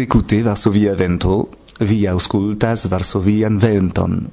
écoutez Varsovia vento, vi auscultas Varsovian venton.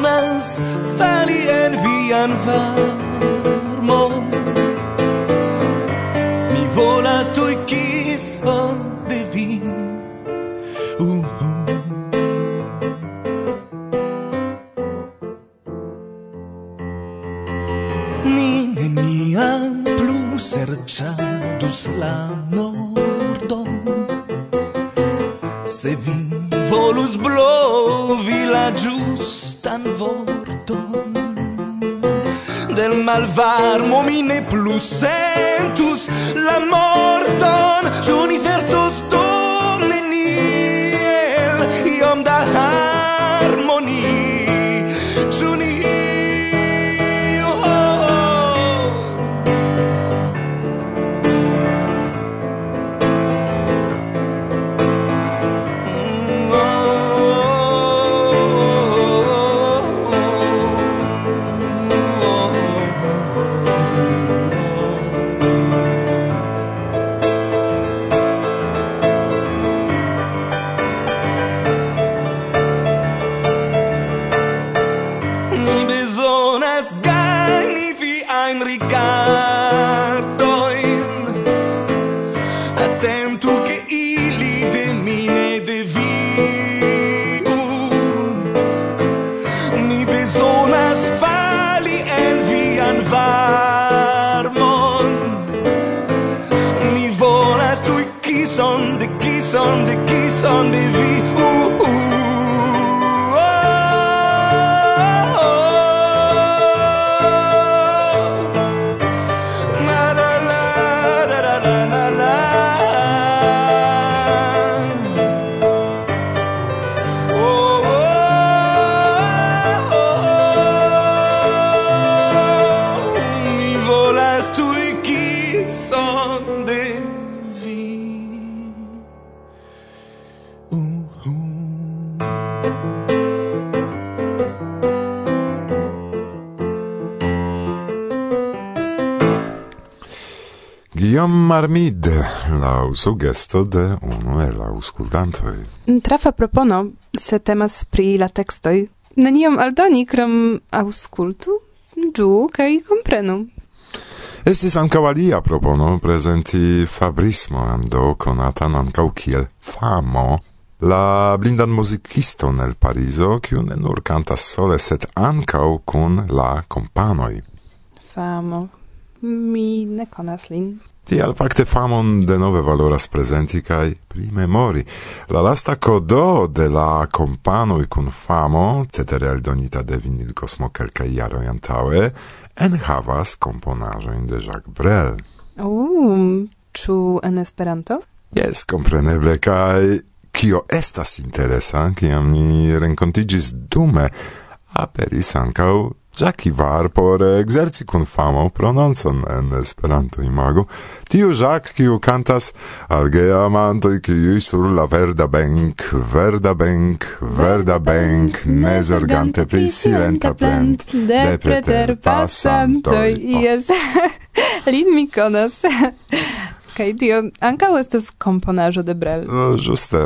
bezonas fali en vian varmon. Mi volas tui kison malvarmo mi ne plus sentus. marmid, la sugesto de uno e la auscultantoi. Trafa propono, se temas pri la textoi, neniom aldoni krom auscultu, giu, kai comprenu. Estis ancau alia propono prezenti Fabrismo do conatan ancau kiel famo la blindan muzikiston nel Parizo, kiu ne nur kantas sole, set ancau kun la kompanoj. Famo. Mi ne konas lin. Tial fakte famon de nove valoras prezenti kaj primemori. La lasta kodo de la kompanoj kun famo, cetere aldonita de vinil kosmo kelkaj jaroj antaŭe, enhavas komponaĵojn de Jacques Brel. Um, ĉu en Esperanto? Jes, kompreneble kai kio estas interesa, kiam ni renkontigis dume aperis ankaŭ Già chi var por exerci kun famo prononcon en Esperanto imago, tiu Jacques kiu cantas al gea amantoi kiui sur la verda bank, verda bank, verda bank, ne zorgante pri silenta plent, de preter passantoi, oh, oh. ies, lin mi konas. Kaj tio ankaŭ estas komponaĵo de Brel. Oh, no, juste.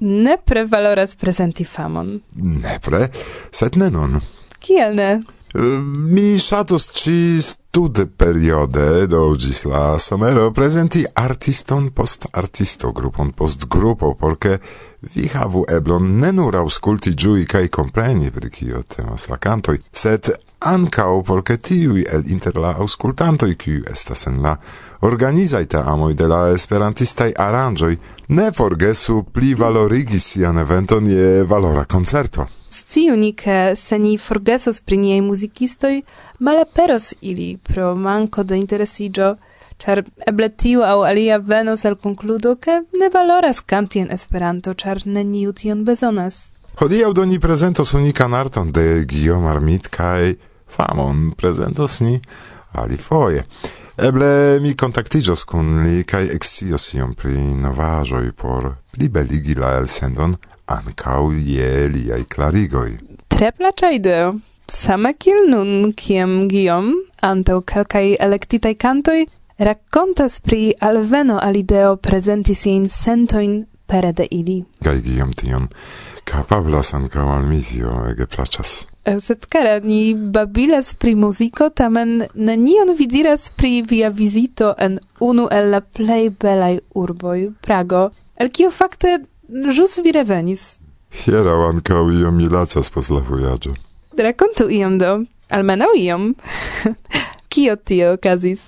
Ne prevaloras prezenti famon. Nepre, sed ne nun. Kiel ne? Ehm, mi shatus ci stud periode, do gis la somero, presenti artiston post artisto, grupon post grupo, porque vi havu eblon ne nur ausculti giui cae compreni per cio temas la cantoi, set ancao por che tiui el inter la auscultantoi qui estas en la organizaita amoi de la esperantistai aranjoi ne forgesu pli valorigi sian eventon je valora concerto. Sciuni che se ni forgesos pri niei musicistoi, malaperos ili pro manco de interesigio, char eble tiu au alia venos al concludo che ne valoras canti en Esperanto, char neniu tion bezonas. Hodiaŭ do ni prezentos unikan arton de Guillaume Armit cae famon presentos ni alifoje. Eble mi contactigios kun li kaj exios iom pri novaĵoj por plibeligi la elsendon ankaŭ je liaj klarigoj. Tre plaĉa ideo. Same kiel nun, kiam Giom, antau calcai electitai cantoi, racontas pri alveno alideo prezenti siajn sentoin pere de ili. Gai Giom tion capablas ankaŭ al misio, ege placas. Eh, Setkara, ni babilas pri muziko, tamen nenion vidiras pri via vizito en unu el la plej belaj urboj, Prago, el kio fakte ĵus vi revenis. Hieraŭ ankaŭ iom mi lacas post la vojaĝo. Rakontu iom do, almenaŭ iom. kio tio okazis?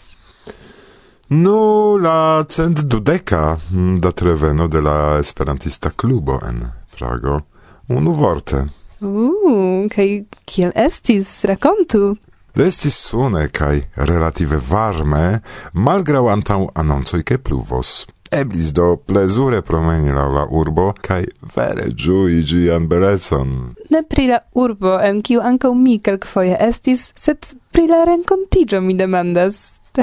Nu, la cent dudeca mm, da treveno de la esperantista klubo en Prago. Unu vorte, Uh, kai kiel estis? Rakontu! Estis sune kai relative varme, malgraŭ antaŭ anoncoj ke pluvos. Eblis do plezure promeni la la urbo kai vere giui gian belecon. Ne pri la urbo, en kiu ankaŭ mi kelkfoje estis, sed pri la renkontiĝo mi demandas.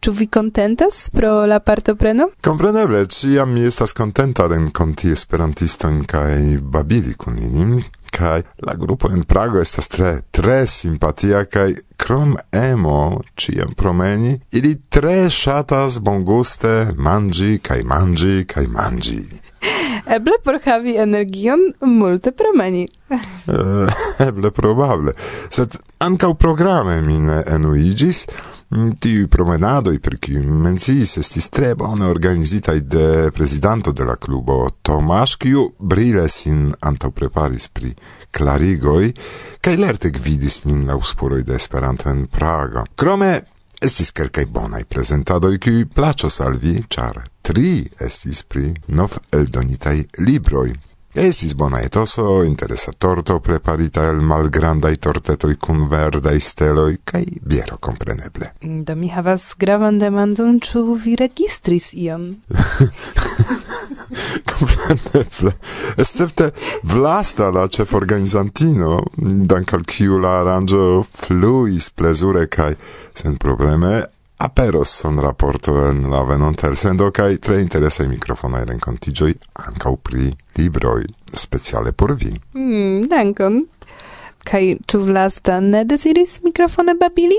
Ĉu vi kontentas pro la partopreno? Kompreneble, ĉiam mi estas kontenta renkonti esperantistojn kaj babili kun ilin kai la gruppo in Prago estas tre tre simpatia kai krom emo ciam promeni ili tre shatas bonguste mangi kai mangi kai mangi Eble por havi energion multe promeni. Eble probable, sed ankaŭ programe mi ne Mm, Tiu promenadoi, per kiu menciis, estis tre bone organizita de prezidanto de la klubo, Tomas kiu in sin antaŭpreparis pri clarigoi kaj lerte gvidis nin la spuroj de Esperanto en Prago. Krome estis kelkaj bonaj prezentadoj, kiuj plaĉos al vi, ĉar tri estis pri nov eldonitaj libroj. Esis bona etoso, interesa torto preparita el malgrandai tortetoi cun verdai steloi, kai biero compreneble. Mm, do mi havas gravan demandon, ču vi registris ion? compreneble. Escepte vlasta la cef organizantino, dank al ciu la aranjo fluis plezure cae sen probleme aperos son rapporto en la venonta sendo kaj tre interesaj mikrofonaj renkontiĝoj ankaŭ pri libroi, speciale por vi. Mm, dankon. Kai tu vlasta ne desiris mikrofone babili?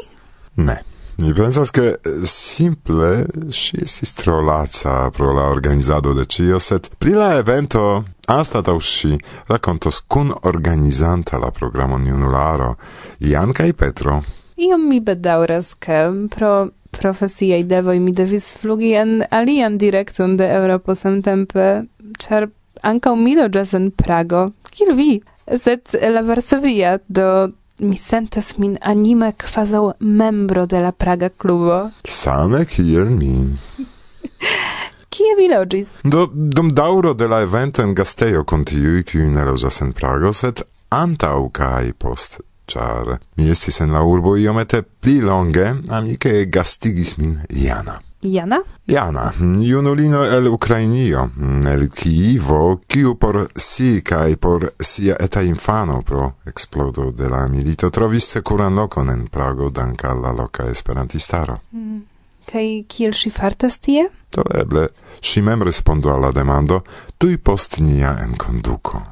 Ne. Mi pensas che eh, simple si estis tro laca pro la organizado de cio, set pri la evento anstatau si racontos kun organizanta la programo niunularo, Ian kai Petro. Iom mi bedauras che pro profesiaj devoj mi devis flugi en alian direkton de Europo samtempe, ĉar ankaŭ mi loĝas en Prago, kiel vi, sed la Varsovia do mi sentas min anime kvazaŭ membro de la Praga klubo. Same kiel mi. Kie vi loĝis? Do dum dauro de la evento en gastejo kontiui, kiu ne loĝas en Prago, sed antau kai post char mi estis en la urbo iomete pli longe, amike gastigis min Jana. Jana? Jana, junulino el Ukrainio, mm, el Kivo, kiu por si kai por sia eta infano pro eksplodo de la milito trovis securan lokon en Prago dank la loka esperantistaro. Mm. Kai kiel si fartas tie? To eble si mem respondo alla demando tui post nia enkonduko.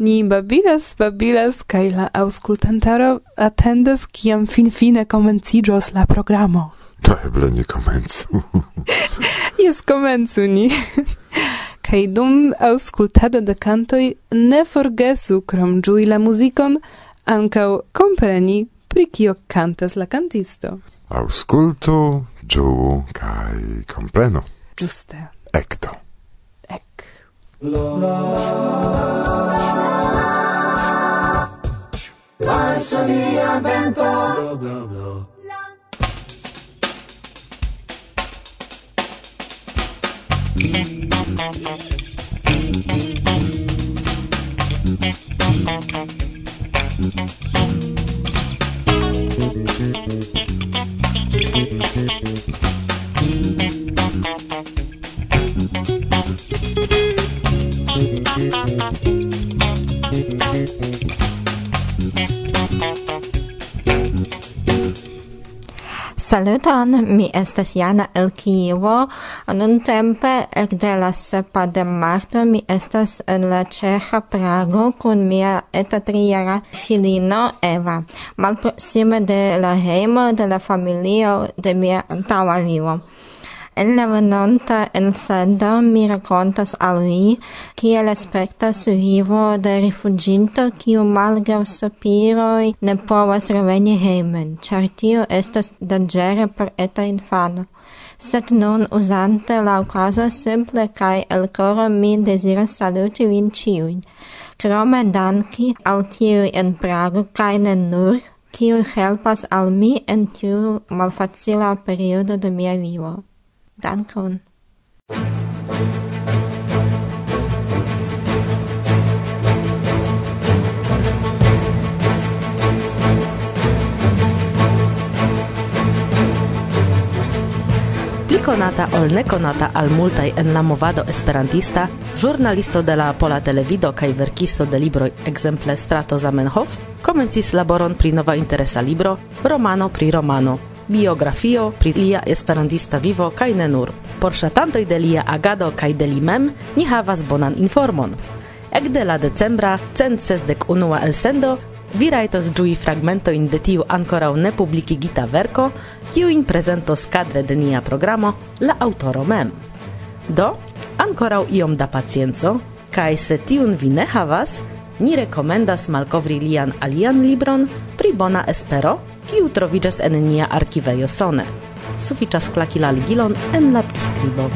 Ni babilas, babilas, kai la auscultantaro attendas kiam finfine komenciĝos la programo. Do eble ni komencu. Jes, komencu ni. kai dum auscultado de cantoi ne forgesu krom giui la muzikon ancau compreni pri kio cantas la cantisto. Auscultu, giu, kai compreno. Giuste. Ecto. Ec. La, la, la, la. Varsovia vento. Bla bla bla Saluton, mi estas Jana el Kievo. Nun tempe, ekde la sepa de marto, mi estas en la Ĉeĥa Prago kun mia eta trijara filino Eva, malproxime de la heimo de la familio de mia antaua vivo. En la venonta elsendo mi racontas al vi kiel aspektas vivo de rifuginto kiu malgraŭ sopiroj ne povas reveni hejmen, ĉar tio estas danĝere por eta infano. Sed nun uzante la okazo simple kaj el koro mi deziras saluti vin ĉiujn, krome danki al tiuj en Prago kaj ne nur, kiuj helpas al mi en tiu malfacila periodo de mia vivo. Dankon. konata ol nekonata al multaj en la movado esperantista, ĵurnalisto de la Pola Televido kaj verkisto de libroj ekzemple Strato Zamenhof, komencis laboron pri nova interesa libro, romano pri romano, biografio pri lia esperantista vivo kaj ne nur. Por ŝatantoj de lia agado kaj de li mem ni havas bonan informon. Ekde la decembra cent sesdek unua elsendo vi rajtos ĝui fragmentojn de tiu ankoraŭ ne publikigita verko, kiujn prezentos kadre de nia programo la aŭtoro mem. Do, ankoraŭ iom da pacienco, kaj se tiun vi ne havas, ni rekomendas malkovri lian alian libron plej bona espero, kiu troviĝas en nia arkivejo Sone. Sufiĉas klaki la ligilon en la priskribo.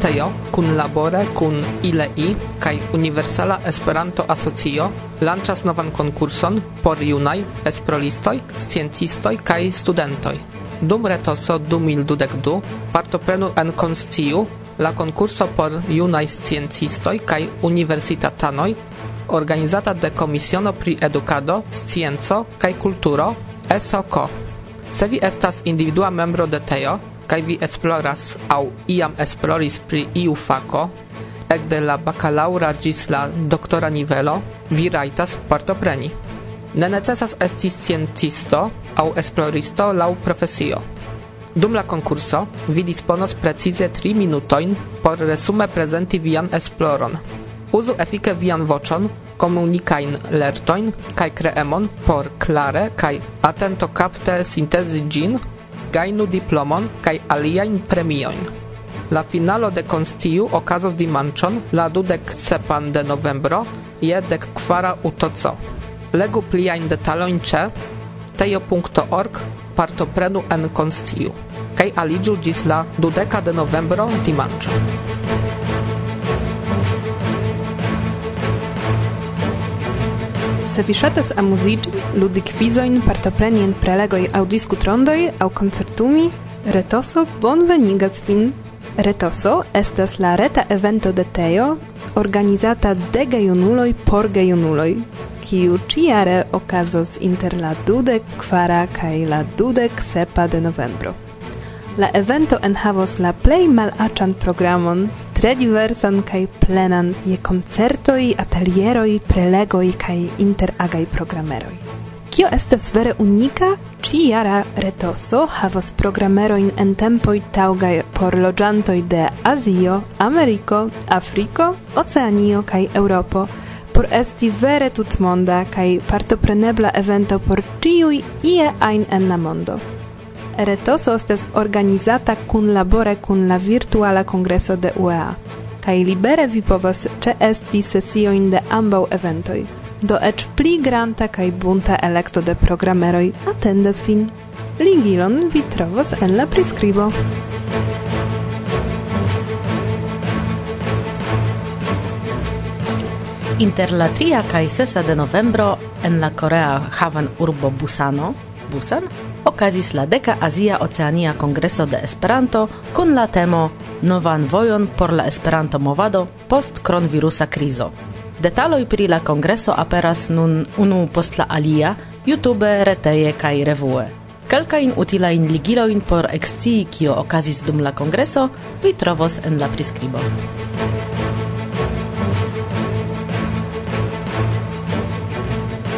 Teo kunlabore kun ILEI kaj Universala Esperanto-Asocio lanĉas novan konkurson por junaj esprolistoj, sciencistoj kaj studentoj. Dum retoso 2022 du partoprenu en konsciu la concurso por junaj sciencistoj kaj universitatanoj organizata de Komisiono pri Edukado, Scienco kaj Kulturo SOKO. Se vi estas individua membro de teo kaj vi esploras aŭ iam esploris pri iu fako, ekde la bakalaŭra ĝis la doktora nivelo, vi rajtas partopreni. Ne necesas esti sciencisto aŭ esploristo laŭ profesio. Dum la konkurso vi disponos precize tri minutojn por resume prezenti vian esploron. Uzu efike vian voĉon, komunikain lertojn kaj kreemon por klare kaj atento kapte sintezi ĝin, gajnu diplomon kaj aliajn premiojn. La finalo de konstiu okazos dimanĉon la dudek sepan de novembro je dek kvara utoco. Legu pliajn detalojn ĉe tejo.org partoprenu en konstiu kaj aliĝu ĝis la dudeka de novembro dimanĉo. Se vi ŝatas amuziĝi, ludi kvizojn, partopreni en prelegoj aŭ diskutrondoj aŭ koncertumi, Retoso bonvenigas vin. Retoso estas la reta evento de Teo, organizata de gejunuloj por gejunuloj, kiu ĉiare okazos inter la dudek kvara kaj la dudek sepa de novembro. La evento enhavos la plej malaĉan programon, tre diversan kaj plenan je koncertoj, atelieroj, prelegoj kaj interagaj programeroj. Kio estas vere unika, ĉi-jara retoso havas programerojn en tempoi taugai por loĝantoj de Azio, Ameriko, Afriko, Oceanio kaj Europo, por esti vere tutmonda kaj partoprenebla evento por ĉiuj ie ajn en la mondo. Retoso estas organizata kun labore kun la virtuala kongreso de UEA, kaj libere vi povas ĉeesti sesiojn de ambaŭ eventoj do ecz pli granta kaj bunta elekto de programeroj atendas vin. Ligilon vi trovos en la prescribo. Inter la tria kaj 6 de novembro en la Korea haven urbo Busano, Busan, okazis la deka Azia Oceania Kongreso de Esperanto kun la temo Novan vojon por la Esperanto movado post kronvirusa krizo. Detaloj pri la kongreso aperas nun unu post la alia, YouTube, reteje kaj revue. Kelkajn utilajn ligilojn por ekscii kio okazis dum la kongreso vi trovos en la priskribo.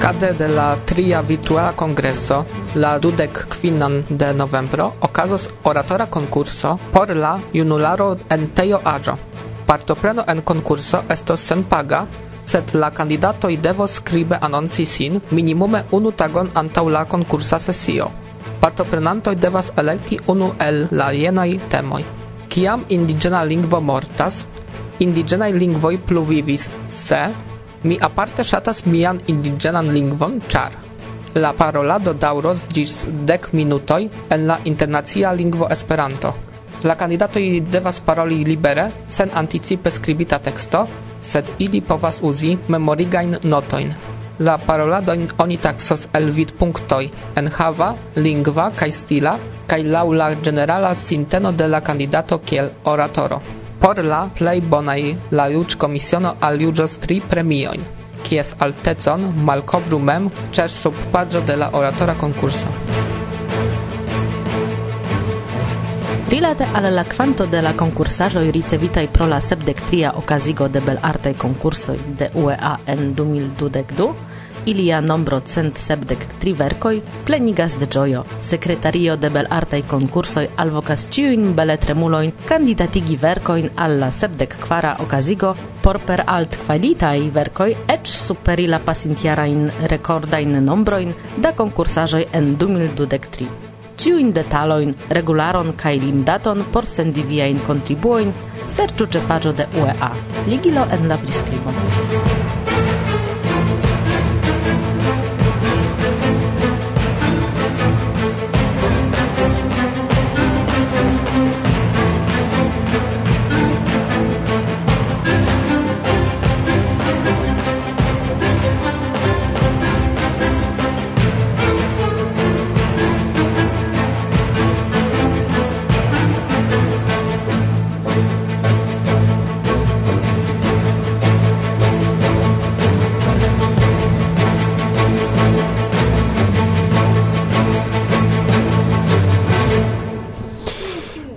Cade de la tria virtuala congresso, la dudek kvinan de novembro, okazos oratora concurso por la junularo en Tejo Aĝo. Partopreno en concurso estos senpaga, sed la kandidatoj devos scribe anonci sin minimume unu tagon antaŭ la konkursa sesio. Partoprenantoj devas electi unu el la jenaj temoj. Kiam indigena lingvo mortas, indiĝenaj lingvoi pluvivis, se mi aparte shatas mian indigenan lingvon, ĉar la parolado daŭros gis dek minutoj en la internacia lingvo Esperanto. La candidatoi devas paroli libere, sen anticipe skribita teksto, sed ili povas uzi memorigain notoin. La paroladoin oni taksos el vidpunktoj enhava, lingva kai stila kai laŭ la ĝenerala sinteno de la candidato kiel oratoro. Por la plei bonai la juĝkomisiono aljuĝos tri premioin, kies altecon malkovru mem ĉe subpaĝo de la oratora konkurso. Rilate al la quanto de la concursajo ricevitai pro la sepdektria okazigo de bel artei concursoi de UEA en 2022, ilia nombro cent sepdek tri verkoj plenigas de gioio. Sekretario de belartaj konkursoj alvokas ĉiujn beletremulojn kandidatigi verkojn al la sepdek kvara okazigo por per alt qualitai vercoi ec superi la pasintiarain recordain nombroin da concursajoi en 2023. Ciuin detaloin, regularon kaj limdaton por sendi viajn contribuoin, serĉu ce pagio de UEA. Ligilo en la prescribo.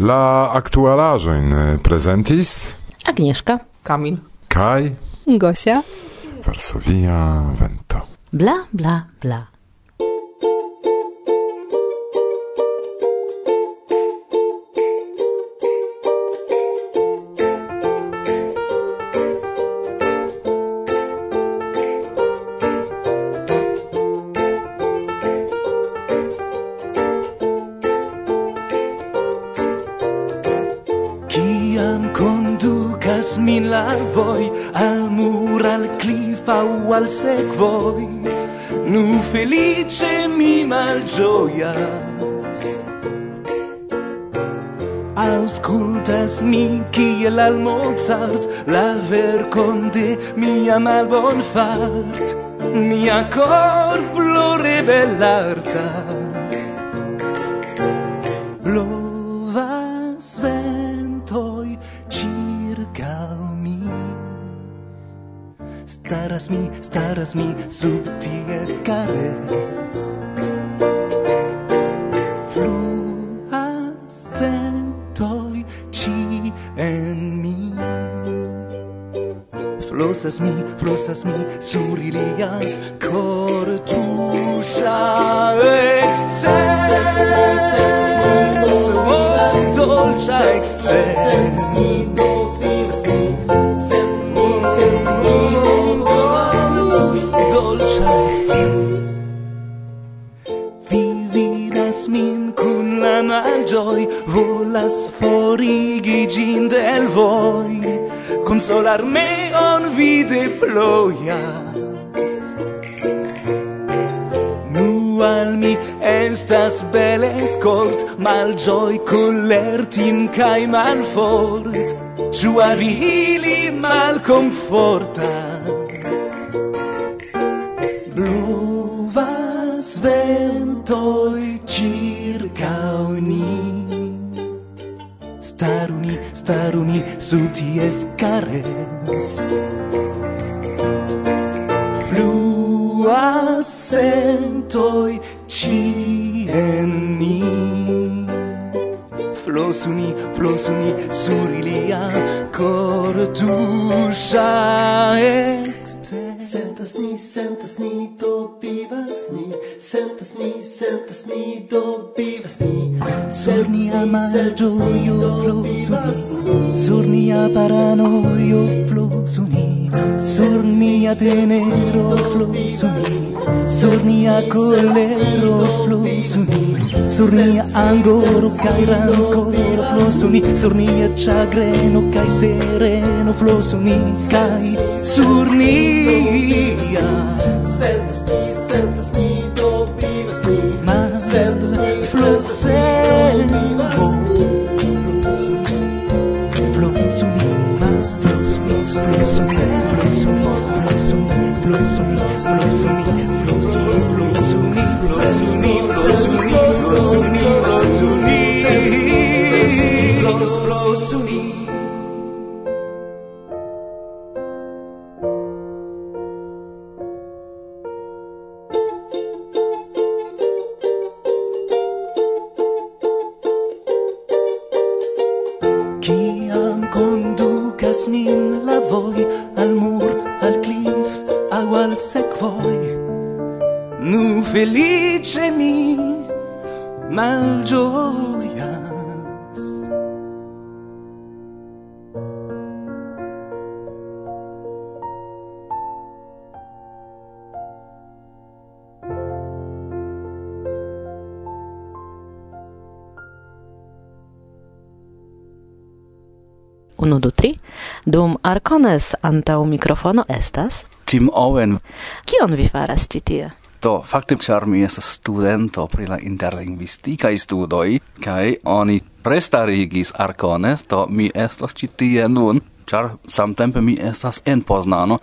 La aktualaĵojn eh, prezentis Agnieszka, Kamil. Kaj? Gosia, Varsovia Vento. Bla bla bla. sekvoj Nu felice mi malĝojas Auscultas mi kiel al Mozart La verkon te mia malbonfart. Mia cor plore bellarta Blore mi, staras mi sub ties cares. Fluas sentoi ci en mi Flosas mi, flosas mi sur ilia cor l'armeon vide ploias Nu al mi estas bel escort Malgioi collertin cae malfort. Ciu al ili malconfortas su ties cares. Flua sentoi cien ni Flosuni, flosuni sur ilia cor tuša exter Sentas ni, sentas ni, do vivas ni. Sentas ni, sentas ni, do vivas ni. Sur nia manĝojo flosuni piano io flosuni sornia tenero flosuni sornia colero flosuni sornia angoro kai rancoro flosuni sornia chagreno kai sereno flosuni kai sornia sentas mi sentas mi do vivas mi. Ma sentas mi winds blow to me la voi al mur, al cliff, Nu felice mi malgioia Dum Arcones antau mikrofono estas Tim Owen. Kion vi faras ĉi tie? Do, fakte, ĉar mi estas studento pri la interlingvistikaj studoj, kaj oni prestarigis Arcones, do mi estas ĉi tie nun, ĉar samtempe mi estas en Poznano.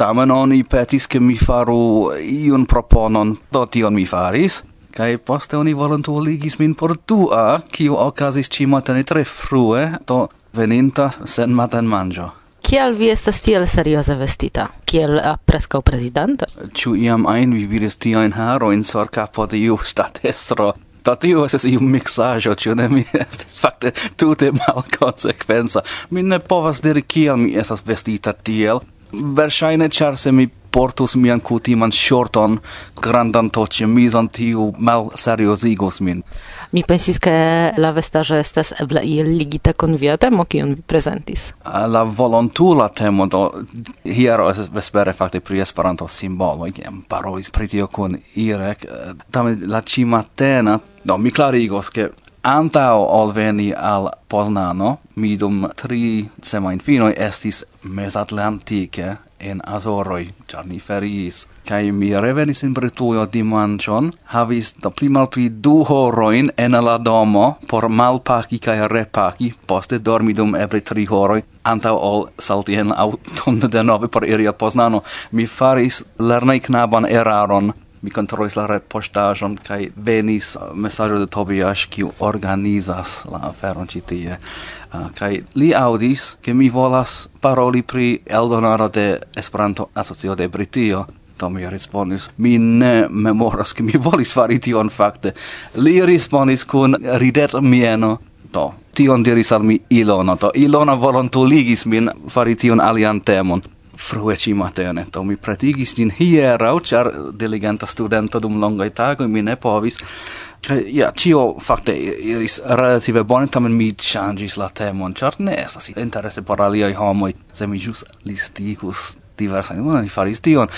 Tamen oni petis, ke mi faru iun proponon, do tion mi faris, kai poste oni volontuligis min por tua, kiu okazis ci matene tre frue, do veninta sen matan mangio. Kiel vi estas tiel serioze vestita? Kiel eh, preskaŭ prezidento? Ĉu iam ajn vi vidis tiajn harojn sur kapo de iu ŝtatestro? Do tio estas iu miksaĵo, ĉu ne? Mi estas fakte tute malkonsekvenca. Mi ne povas diri kiel mi estas vestita tiel. Verŝajne ĉar se mi portus mian kutiman shorton, grandan to ĉemizon, tiu malseriozigus min mi pensis ke la vestaĵo estas ebla iel ligita kun via temo kiun vi prezentis. La volontula temo do hiero vespere fakte pri Esperanto simbolo, kiam parolis pri tio kun Irek, eh, tamen la cimatena, do mi klarigos ke Antao ol veni al Poznano, mi dum tri semain finoi estis mesatlantike en Azoroi, char ni feriis. Cai mi revenis in Britujo dimanĉon, havis da pli malpli du horoin en la domo por malpaki cae repaki, poste dormi dum ebre tri horoi, antau ol salti en de nove por iri al Poznano. Mi faris lernejknaban eraron mi controlis la retpoŝtaĵon kai venis uh, mesaĝo de Tobias kiu organizas la aferon ci tie uh, kai li audis ke mi volas paroli pri eldonaro de Esperanto Asocio de Britio Do mi respondis, mi ne memoras ke mi volis fari tion fakte. Li respondis kun ridet mieno, do tion diris al mi Ilona, do Ilona volontuligis min fari tion alian temon frue ci matene, to mi pratigis gin hierau, char diligenta studenta dum longai tagoi mi ne povis, ja, cio facte iris relative bone, tamen mi changis la temon, char ne estas interesse por aliai homoi, se mi jus listicus diversa, mi faris tion,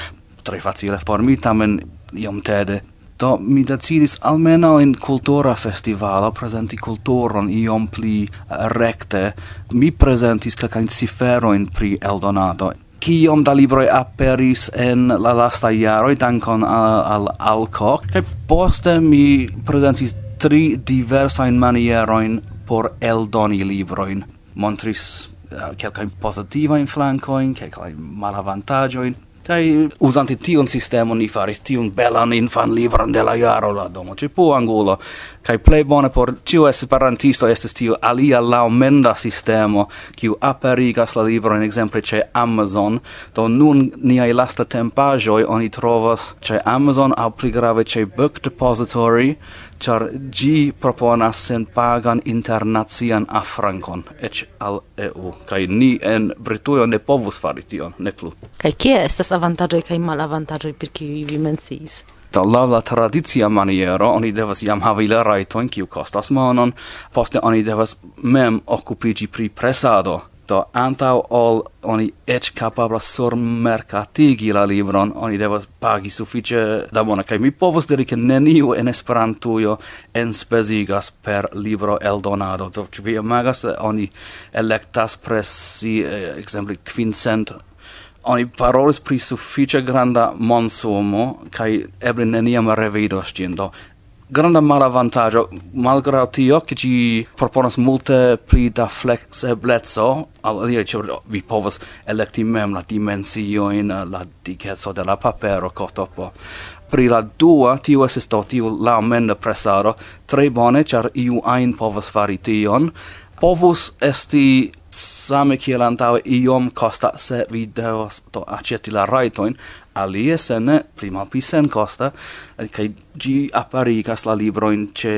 tre facile por mi, tamen iom tede. Do mi decidis almeno in cultura festivalo presenti culturon iom pli eh, recte. Mi presentis calcain ciferoin pri eldonado kiom da libroj aperis en la lasta jaroj dankon al, al Alko kaj poste mi prezentis tri diversajn manierojn por eldoni librojn montris uh, kelkajn pozitivajn flankojn kelkajn malavantaĝojn. Kai usante tion sistemon ni faris tion belan infan libron de la jaro la domo ci po angulo. Kai play bone por ciu esperantisto estis tiu alia laumenda sistemo kiu aperigas la libron en ekzemple ĉe Amazon. Do nun niaj lasta tempaĵoj oni trovas ĉe Amazon aŭ pli grave ĉe Book Depository char gi proponas sen pagan internacian afrankon ec al EU, kai ni en Britujo ne povus fari tion, ne plu. Kai kie estas avantaĝoj kaj malavantaĝoj per kiuj vi menciis? Do la la tradizia maniero oni devas jam havi la rajtojn kiu kostas monon, poste oni devas mem okupigi pri presado Do antau ol oni ec capabla sur mercatigi la libron, oni devas pagi suffice da bona, cae mi povos diri che neniu en Esperantujo enspezigas per libro eldonado. Do, ci vi amagas, oni electas presi, eh, exempli, quincent oni parolis pri suffice granda monsumo, kai eble neniam revidos gin, do granda malavantaggio malgrado tio che ci proponas multe pli da flexiblezzo al io ci vi povas electi mem la dimensio in la diketso de la papero cotopo. Pri la dua tio estas tio la menda presaro tre bone char iu ein povas fari tion povus esti same kiel antaŭe iom costa se vi devas to aceti la rajtojn alie se ne pli malpli senkosta eh, kaj ĝi aparigas la librojn ĉe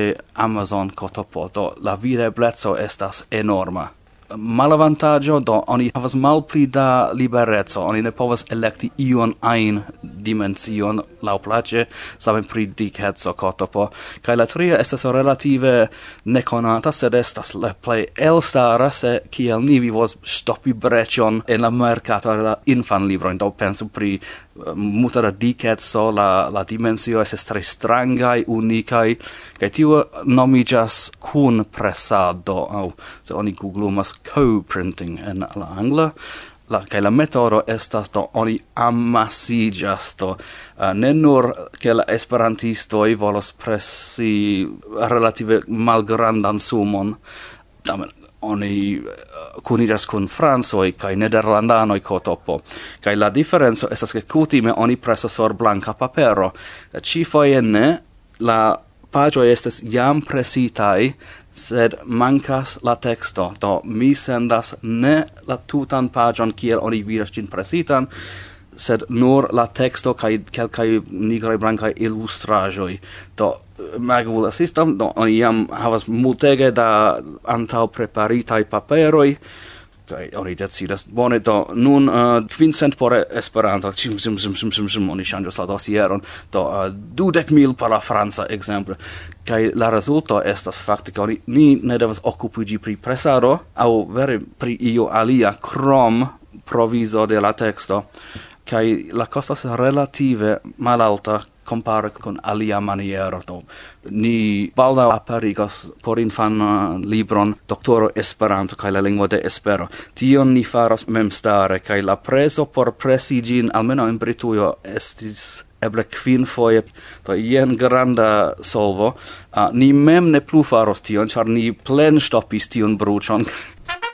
Amazon kotopoto. La videbleco estas enorma malavantaggio do oni havas malpli da liberezzo oni ne povas elekti ion ein dimension la place same pri dikeco kotopo. Kaj la tria estas relative nekonata sed estas la play elstara se kiel ni vivos stopi breĉon en la merkato la infan libro do pensu pri muta so la, la dimensio es tre strangai, unicai, kai tio nomigas kun pressado au, so oni googlumas co-printing en la angla, la kai la metodo estas to oni amasiĝas do. Uh, ne nur ke la esperantisto i volos pressi relative malgrandan sumon tamen oni eh, kuniras kun francoj kaj nederlandanoj kotopo kaj la diferenco estas ke kutime oni presas sur blanka papero. Eh, Ĉifoje ne la paĝoj estas jam presitaj sed mancas la texto. Do mi sendas ne la tutan pagion kiel oni vidas gin presitan sed nur la texto kai kelkai nigrai blankaj ilustraĵoj. Do magul assistam do oni jam havas multege da antau preparitaj paperoj kai oni decidas. Bone do nun uh, quincent por esperanto. Chim chim chim chim chim chim oni ŝanĝas la dosieron. Do uh, dudek mil por la franca exemple kai la rezulto estas fakte ke oni ni ne devas okupigi pri presado au vere pri io alia krom provizo de la teksto kai la costas relative malalta compare con alia maniero to ni balda aparigas por infan uh, libron doctoro esperanto kai la lingua de espero. Tion ni faras mem stare kai la preso por presigin almeno in britujo estis eble kvin foje to jen granda solvo. Uh, ni mem ne plu faros tion char ni plen stopis tion bruchon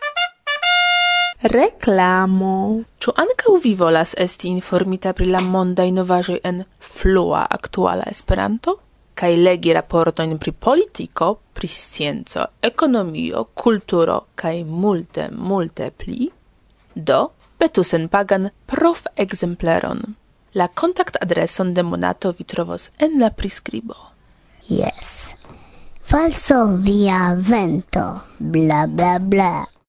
Reklamo. Ĉu ankaŭ vi volas esti informita pri la mondaj novaĵoj en flua aktuala Esperanto? kaj legi raportojn pri politiko, pri scienco, ekonomio, kulturo kaj multe, multe pli? Do, petu senpagan prof exempleron La kontakt adreson de Monato vi trovos en la priskribo. Yes. Falso via vento, bla bla bla.